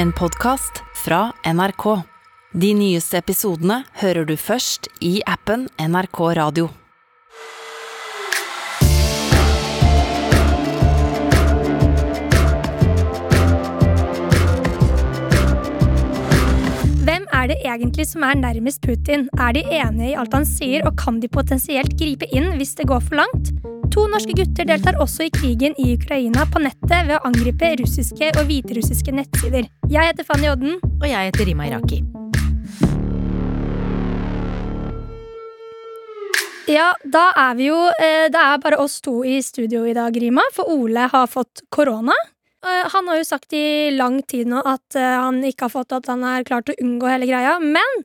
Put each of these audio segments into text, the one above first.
En podkast fra NRK. De nyeste episodene hører du først i appen NRK Radio. Hvem er det egentlig som er nærmest Putin? Er de enige i alt han sier, og kan de potensielt gripe inn hvis det går for langt? To norske gutter deltar også i krigen i Ukraina på nettet ved å angripe russiske og hviterussiske nettsider. Jeg heter Fanny Odden. Og jeg heter Rima Iraki. Ja, da er vi jo eh, Det er bare oss to i studio i dag, Rima, for Ole har fått korona. Eh, Han har jo sagt i lang tid nå at eh, han ikke har fått at han er klart å unngå hele greia. Men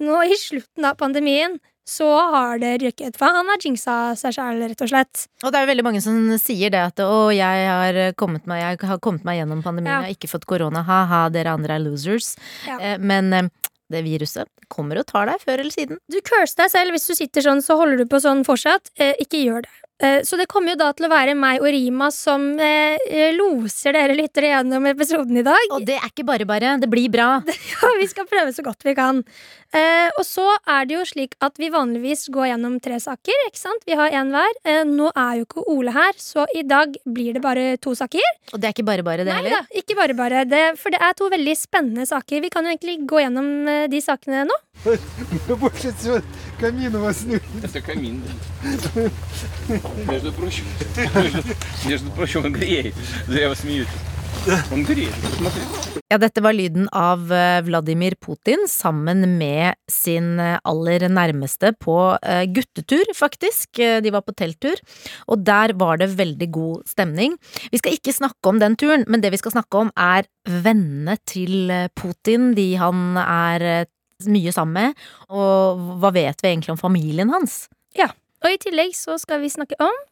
nå i slutten av pandemien så har det rykket, for han har jinxa seg sjæl, rett og slett. Og det er jo veldig mange som sier det at å, jeg har kommet meg, jeg har kommet meg gjennom pandemien, Ja. jeg har ikke fått korona, ha-ha, dere andre er losers. Ja. Eh, Men eh, det viruset kommer og tar deg før eller siden. Du curser deg selv hvis du sitter sånn, så holder du på sånn fortsatt. Eh, ikke gjør det. Eh, så det kommer jo da til å være meg og Rima som eh, loser dere lyttere gjennom episoden i dag. Og det er ikke bare bare. Det blir bra. ja, vi skal prøve så godt vi kan. Eh, og så er det jo slik at vi vanligvis går gjennom tre saker, ikke sant. Vi har én hver. Nå er jo ikke Ole her, så i dag blir det bare to saker. Og det er ikke bare bare, det heller? Nei da, ikke bare bare. Det, for det er to veldig spennende saker. Vi kan jo egentlig gå gjennom de sakene nå. Bortsett fra камин у вас нет. Это камин, да. Между прочим, между, между прочим, он греет. Зря вы смеетесь. Он греет, посмотрите. Ja, dette var lyden av eh, Vladimir Putin sammen med sin eh, aller nærmeste på eh, guttetur, faktisk. Eh, De var på telttur, og der var det veldig god stemning. Vi skal ikke snakke om den turen, men det vi skal snakke om er vennene til eh, Putin, de han er eh, mye sammen med, og hva vet vi egentlig om familien hans? Ja. Og i tillegg så skal vi snakke om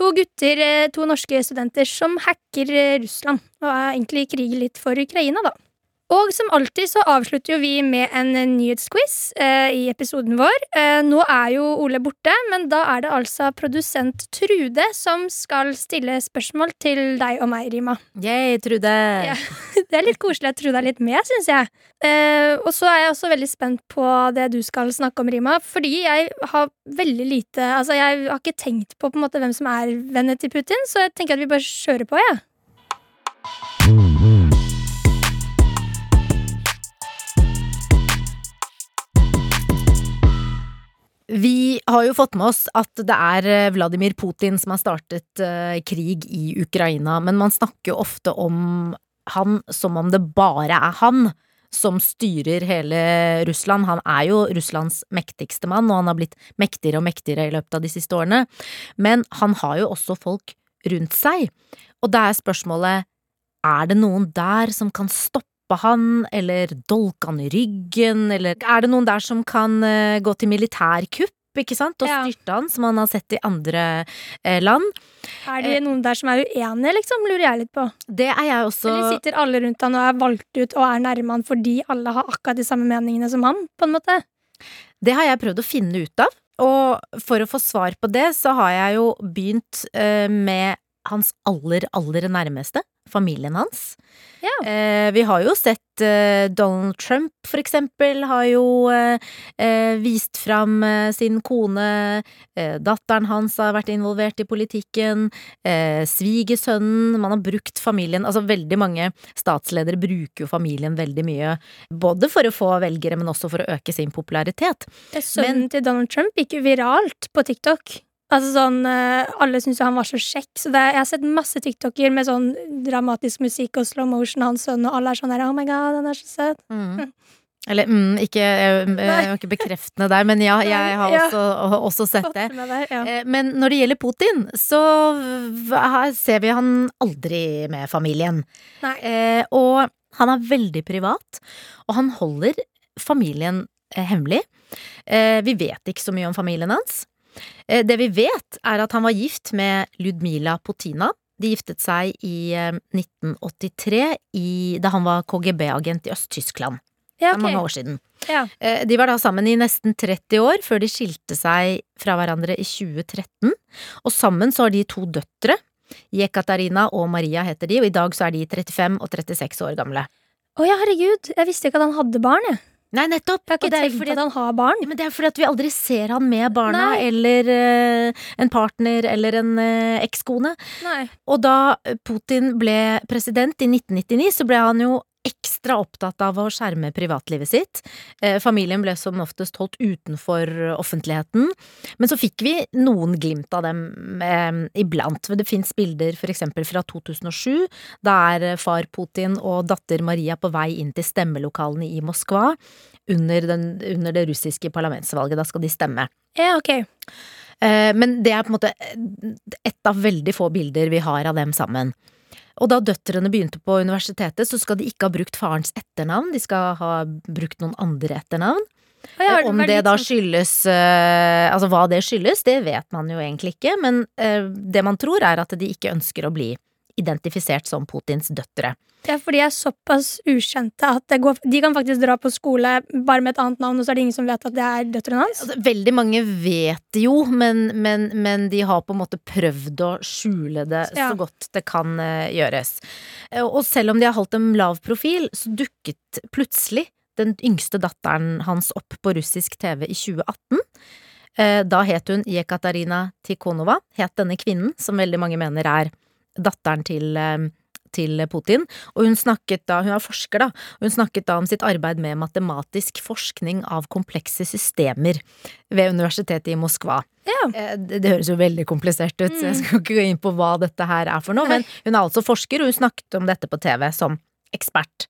To gutter, eh, to norske studenter, som hacker eh, Russland og egentlig i krig litt for Ukraina, da. Og som alltid så avslutter jo vi med en nyhetsquiz eh, i episoden vår. Eh, nå er jo Ole borte, men da er det altså produsent Trude som skal stille spørsmål til deg og meg, Rima. Yay, Trude! Ja. Det er litt koselig at Trude er litt med, syns jeg. Eh, og så er jeg også veldig spent på det du skal snakke om, Rima. Fordi jeg har veldig lite Altså, jeg har ikke tenkt på, på en måte, hvem som er venner til Putin, så jeg tenker at vi bare kjører på, jeg. Vi har jo fått med oss at det er eh, Vladimir Putin som har startet eh, krig i Ukraina, men man snakker jo ofte om han som om det bare er han som styrer hele Russland. Han er jo Russlands mektigste mann, og han har blitt mektigere og mektigere i løpet av de siste årene. Men han har jo også folk rundt seg, og da er spørsmålet er det noen der som kan stoppe han, eller dolke han i ryggen, eller er det noen der som kan eh, gå til militærkupp, ikke sant, og styrte han, som han har sett i andre eh, land? Er det noen der som er uenige, liksom? Lurer jeg litt på. Det er jeg også Eller sitter alle rundt han og er valgt ut og er nærme han fordi alle har akkurat de samme meningene som han, på en måte? Det har jeg prøvd å finne ut av, og for å få svar på det, så har jeg jo begynt eh, med hans aller, aller nærmeste, familien hans. Ja. Eh, vi har jo sett eh, Donald Trump, for eksempel, har jo eh, eh, vist fram eh, sin kone, eh, datteren hans har vært involvert i politikken, eh, svigersønnen, man har brukt familien, altså veldig mange statsledere bruker jo familien veldig mye, både for å få velgere, men også for å øke sin popularitet. Sønnen til Donald Trump gikk jo viralt på TikTok. Altså sånn, eh, Alle syntes han var så kjekk. Så det, jeg har sett masse TikToker med sånn dramatisk musikk og slow motion hans sønn, og alle er sånn der Oh my god, han er så søt. Eller mm, ikke, jeg, jeg ikke bekreftende der, men ja, jeg har Ja. også, også sett det. Der, ja. Eh, Men når det gjelder Putin, så ser vi han aldri med familien. Eh, og han er veldig privat, og han holder familien eh, hemmelig. Eh, vi vet ikke så mye om familien hans. Eh, det vi vet, er at han var gift med Ludmila Potina. De giftet seg i eh, 1983, i, da han var KGB-agent i Øst-Tyskland. ja, Det er mange år siden. Ja. Eh, De var da sammen i nesten 30 år, før de skilte seg fra hverandre i 2013. Og sammen så har de to døtre. Jekaterina og Maria heter de, og i dag så er de 35 og 36 år gamle. Å ja, herregud. Jeg visste ikke at han hadde barn, jeg. Nei, nettopp! Har og ikke det er fordi at han har barn. Men det er fordi at vi aldri ser han med barna, Nei. eller uh, en partner, eller en uh, ekskone. Og da Putin ble president i 1999, så ble han jo ekstra opptatt av å skjerme privatlivet sitt. Eh, familien ble som oftest holdt utenfor offentligheten. Men så fikk vi noen glimt av dem eh, iblant. Det fins bilder for eksempel fra 2007. Da er eh, far Putin og datter Maria på vei inn til stemmelokalene i Moskva under, den, under det russiske parlamentsvalget. Da skal de stemme. Ja, ok. Eh, Men det er på en måte ett av veldig få bilder vi har av dem sammen. Og da døtrene begynte på universitetet, så skal de ikke ha brukt farens etternavn, de skal ha brukt noen andre etternavn. Ja, Om det da sånn- skyldes eh, Altså hva det skyldes, det vet man jo egentlig ikke, men eh, det man tror er at de ikke ønsker å bli identifisert som Putins døtre. Ja, for de er såpass ukjente at det går, de kan faktisk dra på skole bare med et annet navn, og så er det ingen som vet at det er døtrene hans. Altså, veldig mange vet det jo, men, men, men de har på en måte prøvd å skjule det Ja. så godt det kan uh, gjøres. Eh, Og selv om de har holdt en lav profil, så dukket plutselig den yngste datteren hans opp på russisk TV i 2018. Eh, Da het hun Jekaterina Tikhonova, het denne kvinnen, som veldig mange mener er datteren til til Putin, og hun snakket da, hun er forsker da, hun snakket da om sitt arbeid med matematisk forskning av komplekse systemer ved universitetet i Moskva. Ja. Eh, Det, det høres jo veldig komplisert ut, så jeg skal ikke gå inn på hva dette her er for noe, men hun er altså forsker, og hun snakket om dette på TV som ekspert.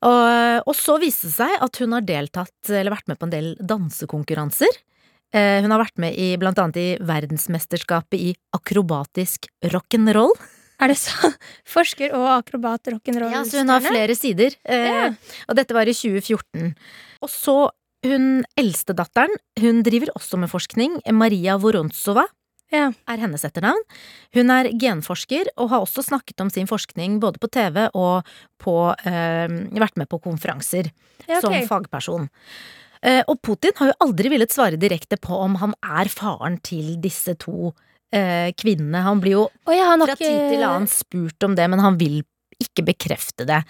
Og, og så viste det seg at hun har deltatt, eller vært med på en del dansekonkurranser. Eh, Hun har vært med i blant annet i verdensmesterskapet i akrobatisk rock'n'roll. Er det så? Forsker og akrobat rock'n'roll. Ja, så hun har flere sider. Eh, Ja. Og dette var i 2014. Og så hun eldstedatteren, hun driver også med forskning. Maria Vorontsova Ja. er hennes etternavn. Hun er genforsker og har også snakket om sin forskning både på TV og på eh, vært med på konferanser Ja, som fagperson. Eh, og Putin har jo aldri villet svare direkte på om han er faren til disse to kvinnene. Han blir jo oh ja, han har fra tid til annen spurt om det, men han vil ikke bekrefte det.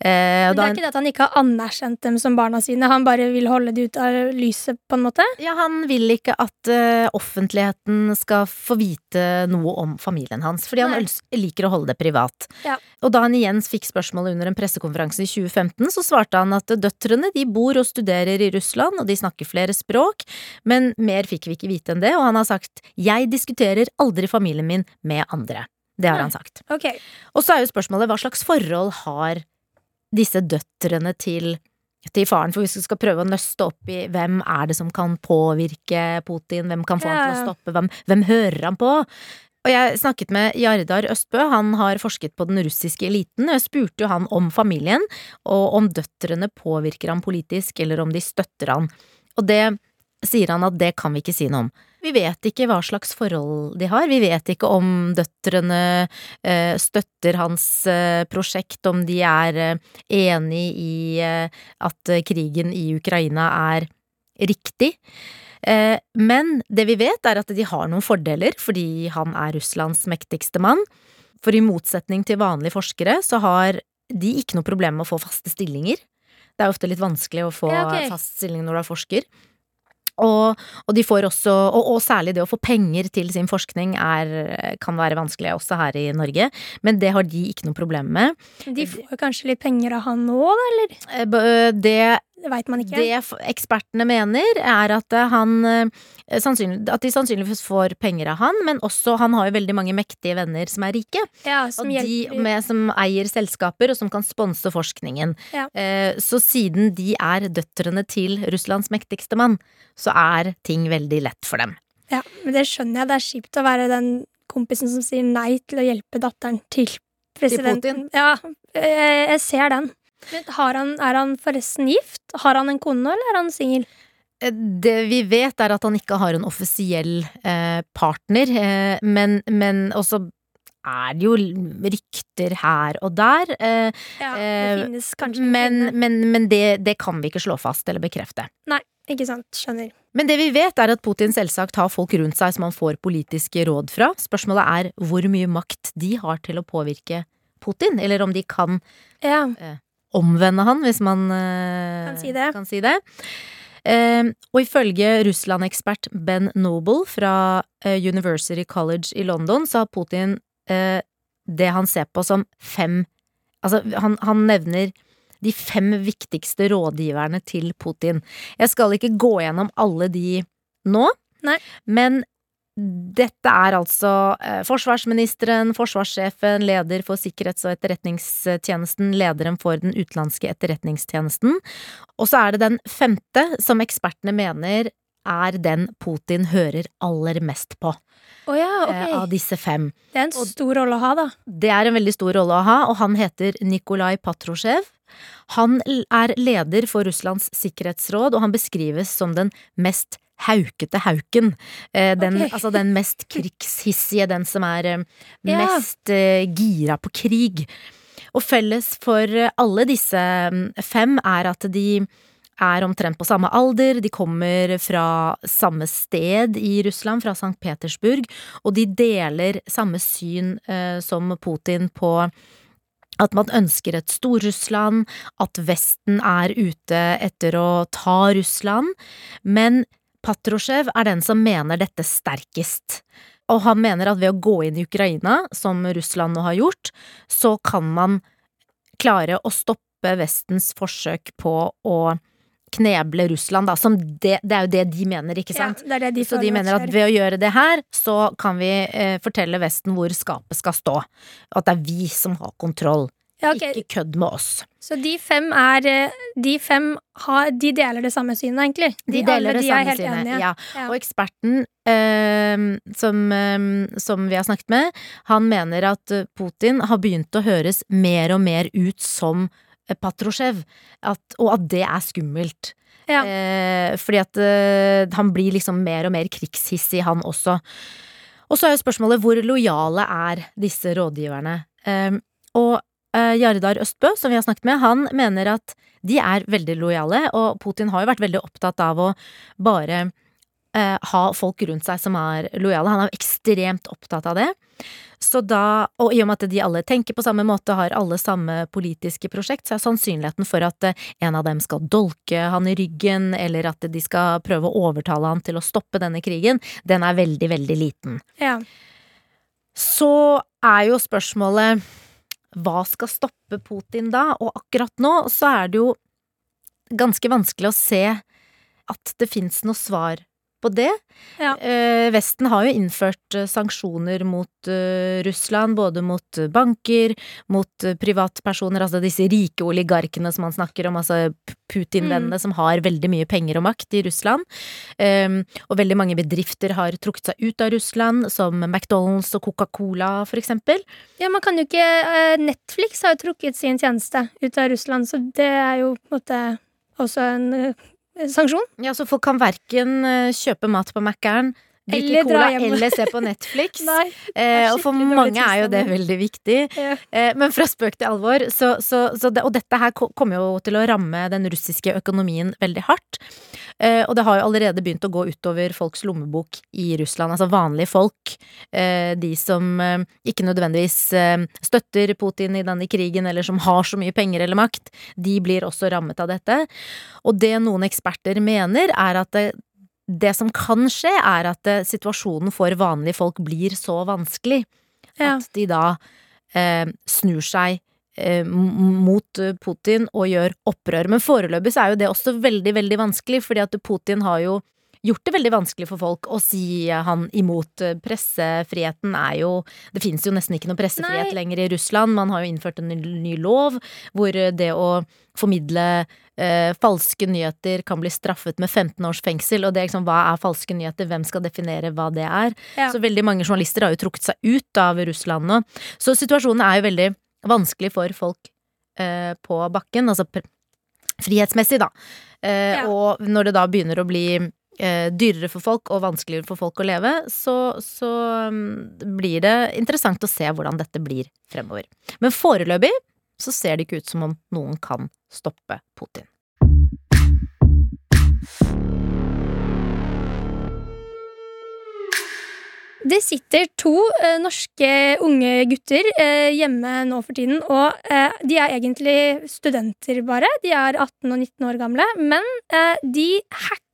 Eh, Men det er ikke det at han ikke har anerkjent dem som barna sine, han bare vil holde de ut av lyset, på en måte? ja, han vil ikke at uh, offentligheten skal få vite noe om familien hans, fordi han liker å holde det privat. Ja. Og da han igjen fikk spørsmålet under en pressekonferanse i 2015, så svarte han at døtrene de bor og studerer i Russland, og de snakker flere språk, men mer fikk vi ikke vite enn det, og han har sagt 'jeg diskuterer aldri familien min med andre'. Det har han sagt. Okay. Og så er jo spørsmålet hva slags forhold har disse døtrene til, til faren? For hvis vi skal prøve å nøste opp i hvem er det som kan påvirke Putin, hvem kan få han til å stoppe, hvem, hvem hører han på? Og jeg snakket med Jardar Østbø, han har forsket på den russiske eliten, jeg spurte jo han om familien, og om døtrene påvirker han politisk, eller om de støtter han. Og det sier han at det kan vi ikke si noe om. Vi vet ikke hva slags forhold de har, vi vet ikke om døtrene eh, støtter hans eh, prosjekt, om de er eh, enig i at krigen i Ukraina er riktig. Men det vi vet, er at de har noen fordeler, fordi han er Russlands mektigste mann. For i motsetning til vanlige forskere, så har de ikke noe problem med å få faste stillinger. Det er ofte litt vanskelig å få Ja, okay. fast stilling når du er forsker. Og, og de får også, og, og særlig det å få penger til sin forskning er, kan være vanskelig også her i Norge, men det har de ikke noe problem med. De får kanskje litt penger av han nå, da, eller? Eh, Det Det veit man ikke. Det ekspertene mener, er at eh, han eh, At de sannsynligvis får penger av han, men også han har jo veldig mange mektige venner som er rike. ja, som og de med, som eier selskaper, og som kan sponse forskningen. Ja. Eh, så siden de er døtrene til Russlands mektigste mann, så er ting veldig lett for dem. Ja, men det skjønner jeg. Det er kjipt å være den kompisen som sier nei til å hjelpe datteren til presidenten. Ja, jeg, jeg ser den. Han, er han forresten gift? Har han en kone, eller er han singel? Eh, Det vi vet, er at han ikke har en offisiell eh, partner, eh, men, men også er det jo rykter her og der. Eh, Ja, det Eh, finnes kanskje en men men, men det, det kan vi ikke slå fast eller bekrefte. Nei, Ikke sant. Skjønner. Men det vi vet, er at Putin selvsagt har folk rundt seg som han får politiske råd fra. Spørsmålet er hvor mye makt de har til å påvirke Putin, eller om de kan Ja. Omvende han, hvis man eh, Kan si det. Kan si det. Uh, og ifølge Russland-ekspert Ben Noble fra uh, University College i London, så har Putin uh, det han ser på som fem Altså, han, han nevner de fem viktigste rådgiverne til Putin. Jeg skal ikke gå gjennom alle de nå, Nei. men dette er altså eh, forsvarsministeren, forsvarssjefen, leder for sikkerhets- og etterretningstjenesten, lederen for den utenlandske etterretningstjenesten. Og så er det den femte som ekspertene mener er den Putin hører aller mest på Oh ja, eh, av disse fem. Det er en stor rolle å ha, da. Det er en veldig stor rolle å ha, og han heter Nikolai Patrusjev. Han er leder for Russlands sikkerhetsråd, og han beskrives som den mest haukete hauken. Eh, Den, okay. Altså den mest krigshissige, den som er eh, Ja. mest eh, gira på krig. Og felles for alle disse mm, fem er at de er omtrent på samme alder, de kommer fra samme sted i Russland, fra St. Petersburg, og de deler samme syn som Putin på at man ønsker et Stor-Russland, at Vesten er ute etter å ta Russland, men Patrusjev er den som mener dette sterkest. Og han mener at ved å gå inn i Ukraina, som Russland nå har gjort, så kan man klare å stoppe Vestens forsøk på å kneble Russland, da, som det, det er jo det de mener, ikke sant? Ja, det det de så de mener at ved å gjøre det her, så kan vi eh, fortelle Vesten hvor skapet skal stå. At det er vi som har kontroll. Ja, okay. Ikke kødd med oss. Så de fem er eh, De fem har, de deler det samme synet, egentlig? De de deler det de samme synet. Ja. Ja. Og eksperten eh, som, eh, som vi har snakket med, han mener at eh, Putin har begynt å høres mer og mer ut som Patrosjev, Patrusjev, at, og at det er skummelt. Ja. Eh, fordi at eh, han blir liksom mer og mer krigshissig, han også. Og så er jo spørsmålet hvor lojale er disse rådgiverne? Eh, og eh, Jardar Østbø, som vi har snakket med, han mener at de er veldig lojale, og Putin har jo vært veldig opptatt av å bare eh, ha folk rundt seg som er lojale. Han er ekstremt opptatt av det. Så da, og i og med at de alle tenker på samme måte, har alle samme politiske prosjekt, så er sannsynligheten for at eh, en av dem skal dolke han i ryggen, eller at de skal prøve å overtale han til å stoppe denne krigen, den er veldig, veldig liten. Ja. Så er jo spørsmålet hva skal stoppe Putin da? Og akkurat nå så er det jo ganske vanskelig å se at det fins noe svar på det. Ja. Eh, Vesten har jo innført eh, sanksjoner mot eh, Russland, både mot eh, banker, mot eh, privatpersoner, altså disse rike oligarkene som man snakker om, altså Putin-vennene som har veldig mye penger og makt i Russland. Eh, og veldig mange bedrifter har trukket seg ut av Russland, som McDonald's og Coca-Cola for eksempel. ja, man kan jo ikke Netflix har jo trukket sin tjeneste ut av Russland, så det er jo på en måte også en sanksjon. Ja, så folk kan verken eh, kjøpe mat på Mækkern, drikke cola eller se på Netflix. Nei. Eh, og for mange er jo det veldig viktig. Ja. Eh, men fra spøk til alvor, så, så, så det, Og dette her kommer jo til å ramme den russiske økonomien veldig hardt. Eh, og det har jo allerede begynt å gå utover folks lommebok i Russland. Altså vanlige folk. Eh, de som eh, ikke nødvendigvis eh, støtter Putin i denne krigen, eller som har så mye penger eller makt. De blir også rammet av dette. Og det noen eksperter mener, er at det, det som kan skje, er at eh, situasjonen for vanlige folk blir så vanskelig Ja. at de da eh, snur seg eh, mot Putin og gjør opprør. Men foreløpig så er jo det også veldig, veldig vanskelig, fordi at Putin har jo gjort det veldig vanskelig for folk å si han imot. Pressefriheten er jo Det finnes jo nesten ikke noe pressefrihet Nei. lenger i Russland. Man har jo innført en ny, lov hvor det å formidle eh, falske nyheter kan bli straffet med 15 års fengsel. Og det er liksom hva er falske nyheter, hvem skal definere hva det er? Ja. Så veldig mange journalister har jo trukket seg ut av Russland nå. Så situasjonen er jo veldig vanskelig for folk eh, på bakken, altså frihetsmessig, da. Eh, Ja. Og når det da begynner å bli eh, dyrere for folk og vanskeligere for folk å leve, så, så um, blir det interessant å se hvordan dette blir fremover. Men foreløpig så ser det ikke ut som om noen kan stoppe Putin. Det sitter to eh, norske unge gutter eh, hjemme nå for tiden, og eh, de er egentlig studenter, bare. De er 18 og 19 år gamle, men eh, de hacker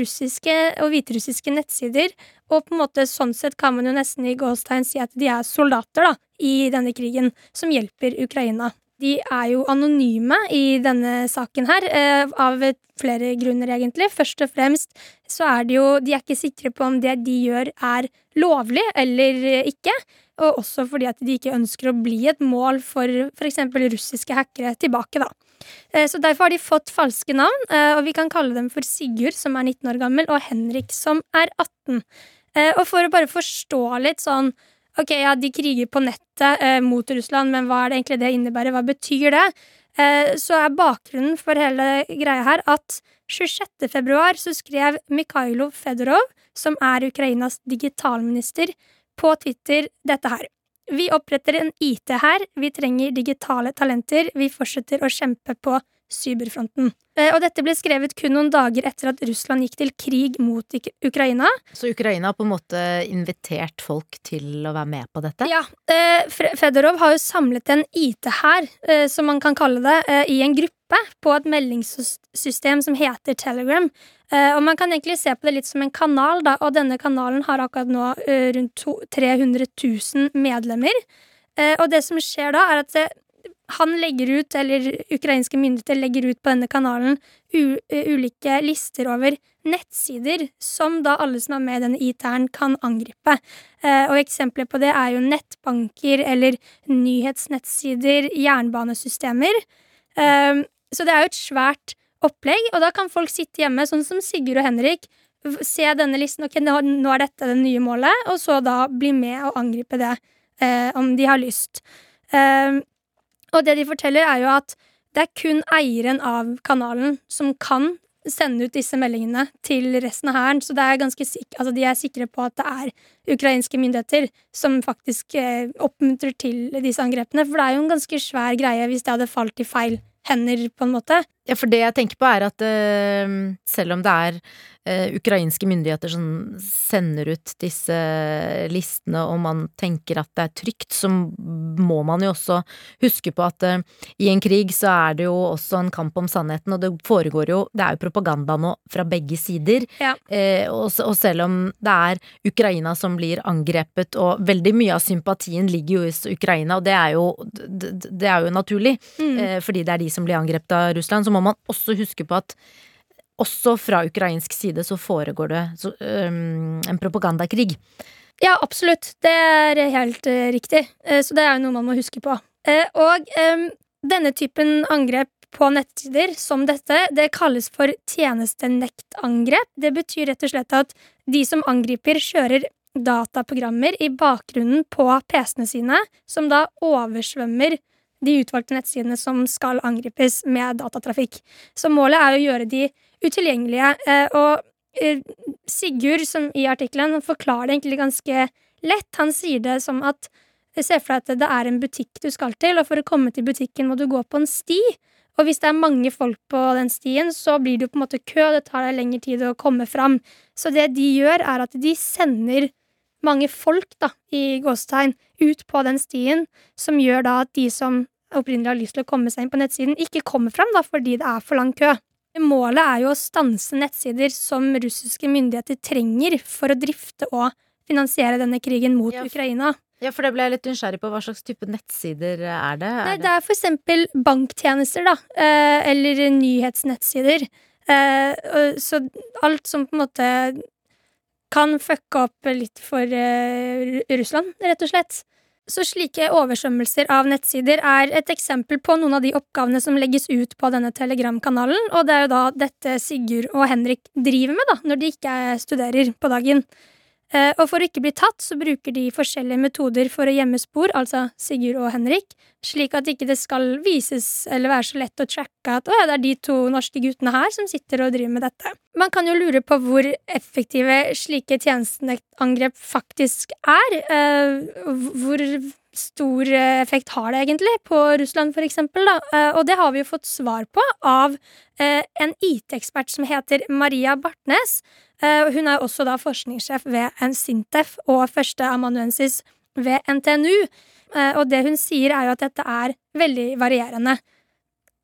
russiske og hviterussiske nettsider, og på en måte sånn sett kan man jo nesten i gåstegn si at de er soldater da, i denne krigen, som hjelper Ukraina. De er jo anonyme i denne saken her, eh, av flere grunner, egentlig. Først og fremst så er de jo De er ikke sikre på om det de gjør, er lovlig eller ikke. Og også fordi at de ikke ønsker å bli et mål for f.eks. russiske hackere tilbake, da. Eh, Så derfor har de fått falske navn, eh, og vi kan kalle dem for Sigurd, som er 19 år gammel, og Henrik, som er 18. Eh, Og for å bare forstå litt sånn Ok, ja, de kriger på nettet eh, mot Russland, men hva er det egentlig det innebærer? Hva betyr det? Eh, så er bakgrunnen for hele greia her at 26. februar så skrev Mikhailo Fedorov, som er Ukrainas digitalminister, på Twitter dette her. Vi oppretter en IT her, vi trenger digitale talenter, vi fortsetter å kjempe på cyberfronten. Eh, Og dette ble skrevet kun noen dager etter at Russland gikk til krig mot Ukraina. Så Ukraina har på en måte invitert folk til å være med på dette? Ja, eh, Fedorov har jo samlet en IT-hær, eh, som man kan kalle det, i en gruppe på et meldingssystem som heter Telegram. Og man kan egentlig se på det litt som en kanal, da, og denne kanalen har akkurat nå rundt 300 000 medlemmer. Og det som skjer da, er at han legger ut, eller ukrainske myndigheter legger ut på denne kanalen ulike lister over nettsider som da alle som er med i denne IT-en kan angripe. Eh, og eksempler på det er jo nettbanker eller nyhetsnettsider, jernbanesystemer. Eh, så det er jo et svært opplegg, og da kan folk sitte hjemme, sånn som Sigurd og Henrik, se denne listen, ok, nå er dette det nye målet, og så da bli med og angripe det eh, om de har lyst. Eh, og det de forteller, er jo at det er kun eieren av kanalen som kan sende ut disse meldingene til resten av hæren. Så er altså de er sikre på at det er ukrainske myndigheter som faktisk eh, oppmuntrer til disse angrepene. For det er jo en ganske svær greie hvis det hadde falt i feil hender, på en måte. Ja, for det jeg tenker på er at uh, selv om det er uh, ukrainske myndigheter som sender ut disse listene, og man tenker at det er trygt, så må man jo også huske på at uh, i en krig så er det jo også en kamp om sannheten, og det foregår jo Det er jo propaganda nå fra begge sider. Ja. Og, og selv om det er Ukraina som blir angrepet, og veldig mye av sympatien ligger jo hos Ukraina, og det er jo, det, det er jo naturlig, Mm. fordi det er de som blir angrepet av Russland, så må man også huske på at også fra ukrainsk side så foregår det så, um, en propagandakrig. Ja, absolutt. Det er helt uh, riktig. Uh, så det er jo noe man må huske på. Uh, og um, denne typen angrep på nettsider som dette, det kalles for tjenestenektangrep. Det betyr rett og slett at de som angriper, kjører dataprogrammer i bakgrunnen på PC-ene sine, som da oversvømmer de utvalgte nettsidene som skal angripes med datatrafikk. Så målet er å gjøre de utilgjengelige. eh, Og eh, Sigurd, som i artikkelen, forklarer det egentlig ganske lett. Han sier det som at Se for deg at det er en butikk du skal til, og for å komme til butikken må du gå på en sti. Og hvis det er mange folk på den stien, så blir det jo på en måte kø, det tar deg lengre tid å komme fram. Så det de gjør, er at de sender mange folk, da, i gåsetegn, ut på den stien, som gjør da at de som opprinnelig har lyst til å komme seg inn på nettsiden, ikke kommer fram, da, fordi det er for lang kø. Målet er jo å stanse nettsider som russiske myndigheter trenger for å drifte og finansiere denne krigen mot Ja, Ukraina. Ja, for det ble jeg litt nysgjerrig på. Hva slags type nettsider er det? Er det er for eksempel banktjenester, da. Eh, eller nyhetsnettsider. Eh, så alt som på en måte kan fucke opp litt for eh, Russland, rett og slett. Så slike oversvømmelser av nettsider er et eksempel på noen av de oppgavene som legges ut på denne Telegram-kanalen, og det er jo da dette Sigurd og Henrik driver med, da, når de ikke studerer på dagen. Eh, og for å ikke bli tatt, så bruker de forskjellige metoder for å gjemme spor, altså Sigurd og Henrik, slik at ikke det skal vises eller være så lett å tracke at å, ja, det er de to norske guttene her som sitter og driver med dette. Man kan jo lure på hvor effektive slike tjenesteangrep faktisk er. Eh, hvor stor effekt har det egentlig på Russland, for eksempel? Da? Eh, og det har vi jo fått svar på av en IT-ekspert som heter Maria Bartnes. Eh, Hun er også da forskningssjef ved en Sintef og førsteamanuensis ved NTNU. Eh, Og det hun sier, er jo at dette er veldig varierende.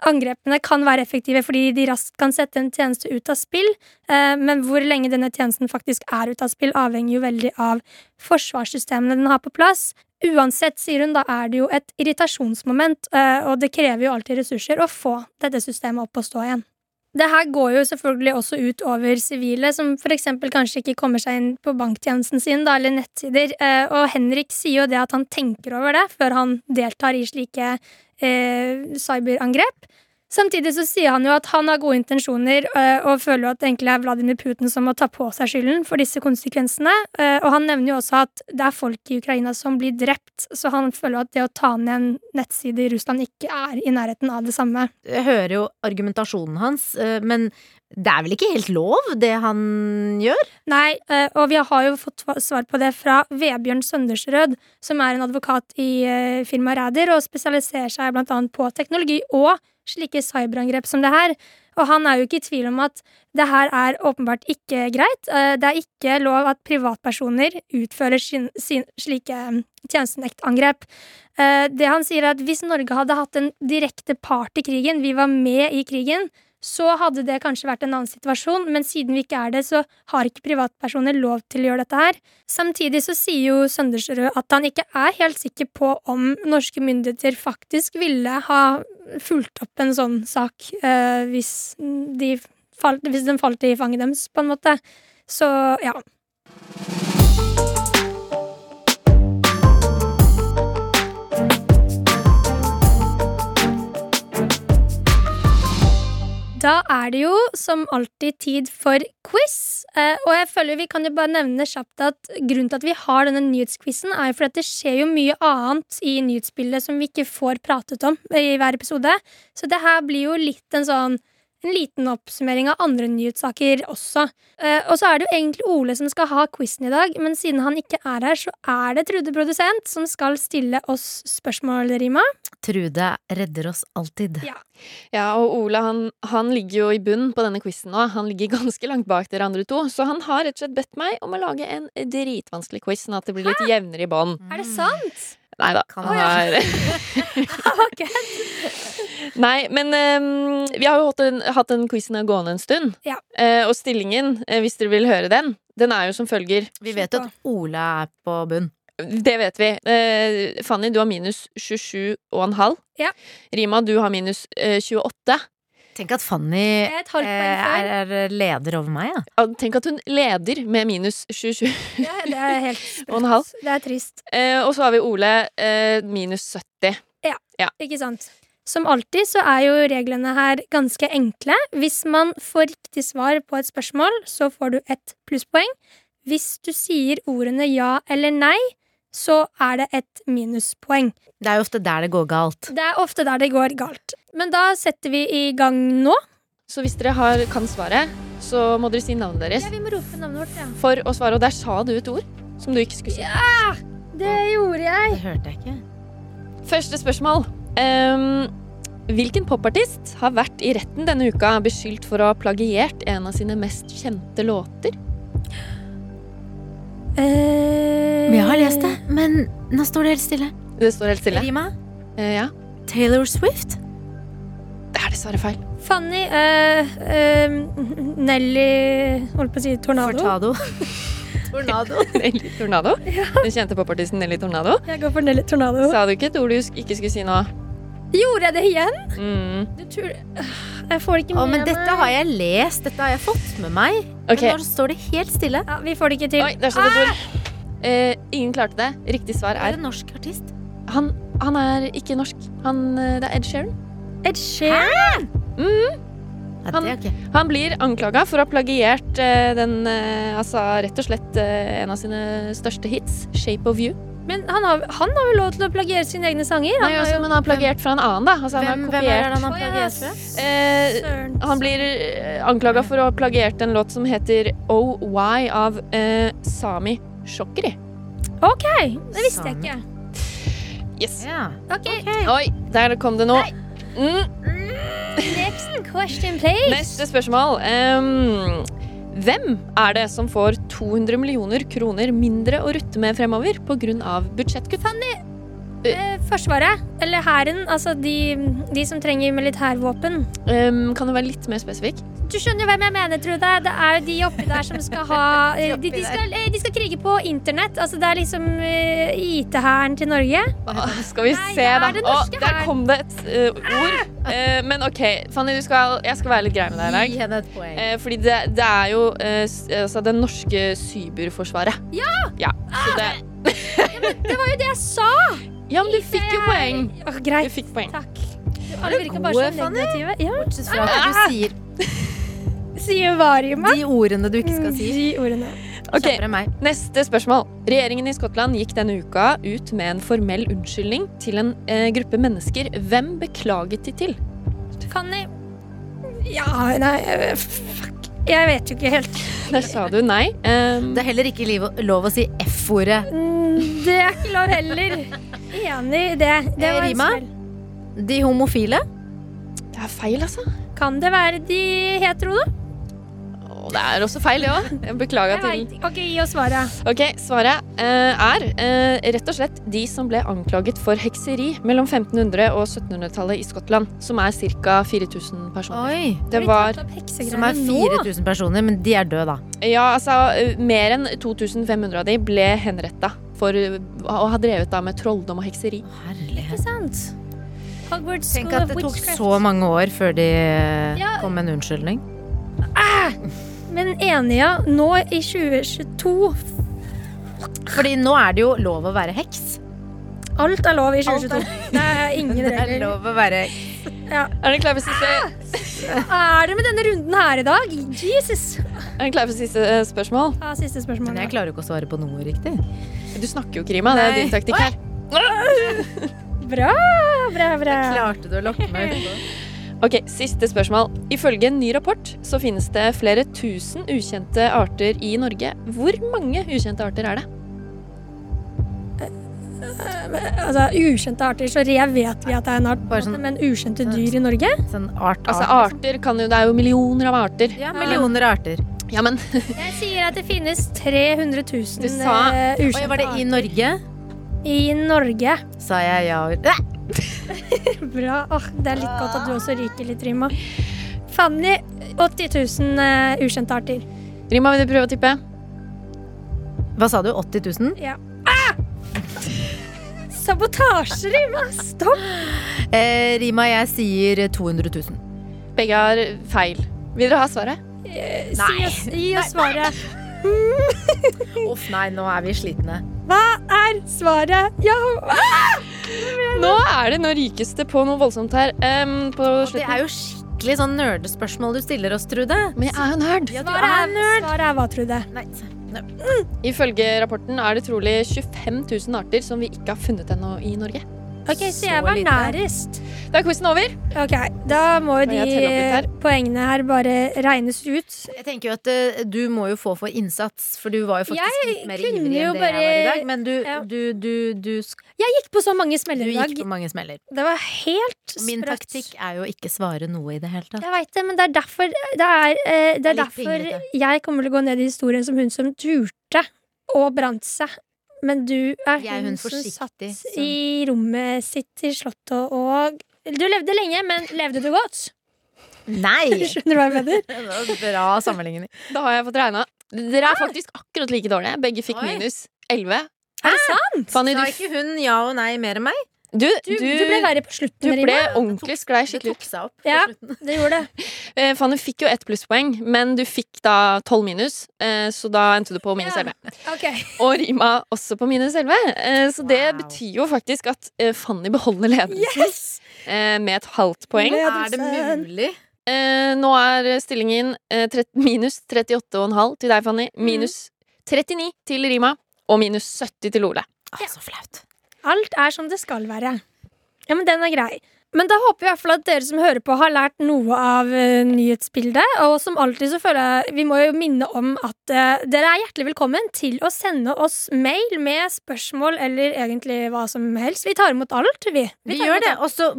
Angrepene kan være effektive fordi de raskt kan sette en tjeneste ut av spill, eh, men hvor lenge denne tjenesten faktisk er ute av spill, avhenger jo veldig av forsvarssystemene den har på plass. Uansett, sier hun, da er det jo et irritasjonsmoment, og det krever jo alltid ressurser å få dette systemet opp og stå igjen. Det her går jo selvfølgelig også ut over sivile, som eksempel kanskje ikke kommer seg inn på banktjenesten sin, da, eller nettsider. Eh, Og Henrik sier jo det at han tenker over det før han deltar i slike eh, cyberangrep. Samtidig så sier han jo at han har gode intensjoner eh, og føler at det egentlig er Vladimir Putin som må ta på seg skylden for disse konsekvensene. Eh, og han nevner jo også at det er folk i Ukraina som blir drept, så han føler at det å ta ned en nettside i Russland ikke er i nærheten av det samme. Jeg hører jo argumentasjonen hans, eh, men det er vel ikke helt lov, det han gjør? Nei, og vi har jo fått svar på det fra Vebjørn Søndersrød, som er en advokat i firmaet Ræder og spesialiserer seg blant annet på teknologi og slike cyberangrep som det her. Og han er jo ikke i tvil om at det her er åpenbart ikke greit. Eh, Det er ikke lov at privatpersoner utfører sin, sin, slike mm, tjenestenektangrep. Eh, Det han sier er at hvis Norge hadde hatt en direkte part i krigen, vi var med i krigen, så hadde det kanskje vært en annen situasjon, men siden vi ikke er det, så har ikke privatpersoner lov til å gjøre dette her. Samtidig så sier jo Søndersrød at han ikke er helt sikker på om norske myndigheter faktisk ville ha fulgt opp en sånn sak eh, hvis, de falt, hvis den falt i fanget deres, på en måte. Så ja. Da er det jo som alltid tid for quiz. Eh, og jeg føler vi kan jo bare nevne kjapt at grunnen til at vi har denne nyhetsquizen, er jo fordi at det skjer jo mye annet i nyhetsbildet som vi ikke får pratet om i hver episode. Så det her blir jo litt en sånn en liten oppsummering av andre nyhetssaker også. Eh, og så er det jo egentlig Ole som skal ha quizen i dag, men siden han ikke er her, så er det Trude produsent som skal stille oss spørsmål, Rima. Trude redder oss alltid. Ja. Ja, og Ole han, han ligger jo i bunnen på denne quizen nå. Han ligger ganske langt bak dere andre to, så han har rett og slett bedt meg om å lage en dritvanskelig quiz, sånn at det blir litt jevnere i bånn. Er det sant? Nei da. Kan Han har Ok. Nei, men um, vi har jo hatt den, hatt den quizen gående en stund. Ja. Uh, og stillingen, uh, hvis dere vil høre den, den er jo som følger. Vi vet jo at Ole er på bunn. Det vet vi. Uh, Fanny, du har minus 27,5. Ja. Rima, du har minus eh, 28. Tenk at Fanny er eh, er, er leder over meg, ja. Tenk at hun leder med minus 27. Ja, det er helt Og en halv. Det er trist. Eh, og så har vi Ole eh, minus 70. Ja, Ikke sant? Som alltid så er jo reglene her ganske enkle. Hvis man får riktig svar på et spørsmål, så får du ett plusspoeng. Hvis du sier ordene ja eller nei, så er det et minuspoeng. Det er jo ofte der det går galt. Det er ofte der det går galt. Men da setter vi i gang nå. Så hvis dere har, kan svaret, så må dere si navnet deres Ja, vi må rope navnet vårt, ja. for å svare. Og der sa du et ord som du ikke skulle si. Ja! Det gjorde jeg. Det hørte jeg ikke. Første spørsmål. Um, hvilken popartist har vært i retten denne uka beskyldt for å ha plagiert en av sine mest kjente låter? Eh, Men jeg har lest det, men nå står det helt stille. Det står helt stille. Rima? Eh, ja. Taylor Swift? Det er feil. Fanny uh, uh, Nelly Holdt på å si Tornado. Fortado. Tornado. Nelly Tornado. Den kjente popartisten Nelly Tornado. Jeg går for Nelly Tornado. Sa du ikke et ord du ikke skulle si nå? Gjorde jeg det igjen? Mm. Du tror Jeg får det ikke med med men dette har jeg lest. Dette har jeg fått med meg. Okay. Men nå står det helt stille. Ja, vi får det ikke til. Oi, der står det et ord. Eh, ingen klarte det. Riktig svar Er er det en norsk artist? han, han er ikke norsk. Han, det er Ed Sheeran. Ed Sheeran. Mm. Han-. Han blir anklaga for å ha plagiert eh, den eh, Altså rett og slett eh, en av sine største hits, 'Shape of You'. Men han har, han har jo lov til å plagiere sine egne sanger. Han Nei, har altså, jo men han har plagiert fra en annen, da. Altså, han Hvem, har hvem er det han har plagiert fra? eh, Han blir anklaga for å ha plagiert en låt som heter OY av eh, Sami Shokri. OK, det visste jeg ikke. Yes. Ja. Ok, Oi, der kom det nå. Mm. Next question, please. Neste spørsmål. Um, Hvem er det som får 200 millioner kroner mindre å rutte med fremover pga. budsjettkutt? Eh, Forsvaret, eller hæren, altså de, de som trenger militærvåpen. Um, kan du være litt mer spesifikk? Du skjønner hvem jeg mener, Trude. Det er jo de oppi der som skal ha eh, de, de, skal, eh, de skal krige på internett. Altså Det er liksom uh, IT-hæren til Norge. Ah, skal vi Nei, se, da. Å, der her. kom det et uh, ord. Uh, men OK, Fanny, du skal, jeg skal være litt grei med deg i dag. Gi henne et poeng. Eh, fordi det, det er jo eh, altså det norske cyberforsvaret. Ja! ja så det, Det var jo det jeg sa! ja, men du fikk jo poeng. Åh, Du fikk poeng. Takk. Alle virker bare så Fanny? negative. Ja, Bortsett fra at du sier Sier Variuma. de ordene du ikke skal si. De ordene. Ok, Kjappere enn meg. Neste spørsmål. Regjeringen i Skottland gikk denne uka ut med en formell unnskyldning til en eh, gruppe mennesker. Hvem beklaget de til? Fanny Ja, nei Fuck. Jeg vet jo ikke helt. Der sa du nei. Um, Det er heller ikke liv- lov å si F-ordet. Mm, Det er ikke lov heller. Enig i det. Det Eh, var Rima? De homofile. det er feil, altså. Kan det være de hetero, da? Og det er også feil, det òg. Beklager Jeg til. Ok, gi oss svaret. Ok, Svaret eh, er eh, rett og slett de som ble anklaget for hekseri mellom 1500- og 1700-tallet i Skottland. Som er ca. 4000 personer. Oi. Det var Som er 4000 personer, men de er døde, da. Ja, altså eh, Mer enn 2500 av de ble henretta for eh, å ha drevet da med trolldom og hekseri. Herlighet. Ikke sant? Hogwarts Tenk at det tok så mange år før de Ja. kom med en unnskyldning. Men enig, ja. Nå i 2022 Fordi nå er det jo lov å være heks. Alt er lov i Alt 2022. Det er ingen regler. Det er lov å være Er dere klare for siste, Hva Er det med denne runden her i dag? Jesus! er dere klare for siste eh, spørsmål? Ja, siste spørsmål. Men jeg klarer jo ikke å svare på noe riktig. Du snakker jo ikke, Rima. Det er din taktikk her. Bra, bra, bra. Klarte du å lokke meg utpå? Ok, Siste spørsmål. Ifølge en ny rapport så finnes det flere tusen ukjente arter i Norge. Hvor mange ukjente arter er det? Altså, ukjente arter, så rev vet vi at det er en art, Bare sånn- men ukjente dyr i Norge? Sånn art, Altså, arter kan jo Det er jo millioner av arter. Ja, millioner av arter. Ja, men Jeg sier at det finnes 300 000 Du sa- eh, Oi, var det i Norge? i Norge. Sa jeg ja! Bra. Oh, det er litt godt at du også ryker litt, Rima. Fanny, 80 000 uh, ukjente arter. Rima, vil du prøve å tippe? Hva sa du? 80 000? Ja. Ah! Sabotasje, Rima! Stopp! Eh, Rima, jeg sier 200 000. Begge har feil. Vil dere ha svaret? Eh, Si oss, gi oss svaret. Uff, nei, nå er vi slitne. Hva er svaret? Ja! Ah! Nå er det noe rykeste på noe voldsomt her. Um, på Det er jo skikkelig sånn nerdespørsmål du stiller oss, Trude. Men jeg er jo nerd. Ja, Svaret er er, nerd. svaret er hva, Trude? Nei, Ifølge rapporten er det trolig 25 000 arter som vi ikke har funnet ennå i Norge. Ok, så Så jeg var lite. nærest. Da er quizen over. Ok, Da må jo de poengene her bare regnes ut. Jeg tenker jo at uh, du må jo få for innsats, for du var jo faktisk Jeg litt mer ivrig enn det jeg var i dag. Men du, Ja. du, du, du, sk- Jeg gikk på så mange smeller i dag. Du gikk på mange smeller. Det var helt sprøtt. Min taktikk er jo å ikke svare noe i det hele tatt. Jeg veit det, men det er derfor, det er, uh, det Det er er derfor jeg kommer til å gå ned i historien som hun som turte og brant seg. Men du er er hun, hun som satt som- i rommet sitt i Slottet og Du levde lenge, men levde du godt? Nei! Skjønner du hva jeg mener? Bra sammenligning. Da har jeg fått regna. Dere er faktisk akkurat like dårlige. Begge fikk Oi. minus 11. Er det sant? Fanny, Sa ikke hun ja og nei mer enn meg? Du, Du, du ble verre på slutten. du ble ordentlig sklei skikkelig ut. Ja. Det gjorde det. Eh, Fanny fikk jo ett plusspoeng, men du fikk da 12 minus, eh, så da endte du på minus Ja. 11. Ok. Og Rima også på minus 11. Eh, Så det Wow. betyr jo faktisk at eh, Fanny beholder ledelsen Yes! eh, med et halvt poeng. Er det mulig? Eh, Nå er stillingen minus 38,5 til deg, Fanny. Minus 39 til Rima. Og minus 70 til Ole. Ah, så flaut. Alt er som det skal være. Ja, men den er grei. Men da håper vi i hvert fall at dere som hører på, har lært noe av uh, nyhetsbildet. Og som alltid så føler jeg vi må jo minne om at uh, dere er hjertelig velkommen til å sende oss mail med spørsmål eller egentlig hva som helst. Vi tar imot alt, vi. Vi vi gjør det. Og så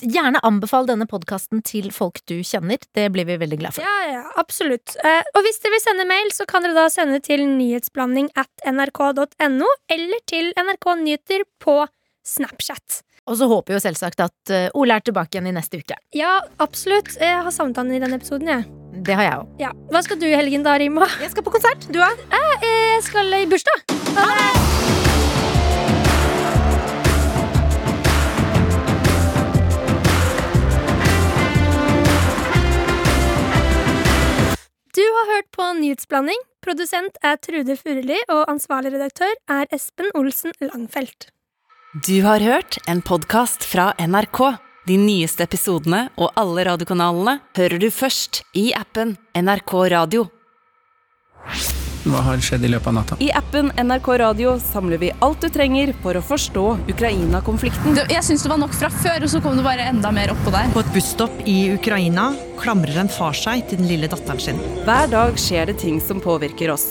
gjerne anbefal denne podkasten til folk du kjenner. Det blir vi veldig glad for. Ja, ja, absolutt. Uh, og hvis dere vil sende mail, så kan dere da sende til nyhetsblanding at nrk.no, eller til NRK Nyheter på Snapchat. Og så håper jo selvsagt at eh, Ole er tilbake igjen i neste uke. Ja, absolutt. Jeg har han i denne episoden, jeg. Det har jeg òg. Ja. Hva skal du i helgen da, Rima? Jeg skal på konsert. Du òg? Jeg skal i bursdag. Ha det! Du har hørt på Nyhetsblanding. Produsent er Trude Furuli, og ansvarlig redaktør er Espen Olsen Langfelt. Du har hørt en podkast fra NRK. De nyeste episodene og alle radiokanalene hører du først i appen NRK Radio. Hva har skjedd i løpet av natta? I appen NRK Radio samler vi alt du trenger for å forstå Ukraina-konflikten. Jeg syns det var nok fra før, og så kom det bare enda mer oppå der. På et busstopp i Ukraina klamrer en far seg til den lille datteren sin. Hver dag skjer det ting som påvirker oss.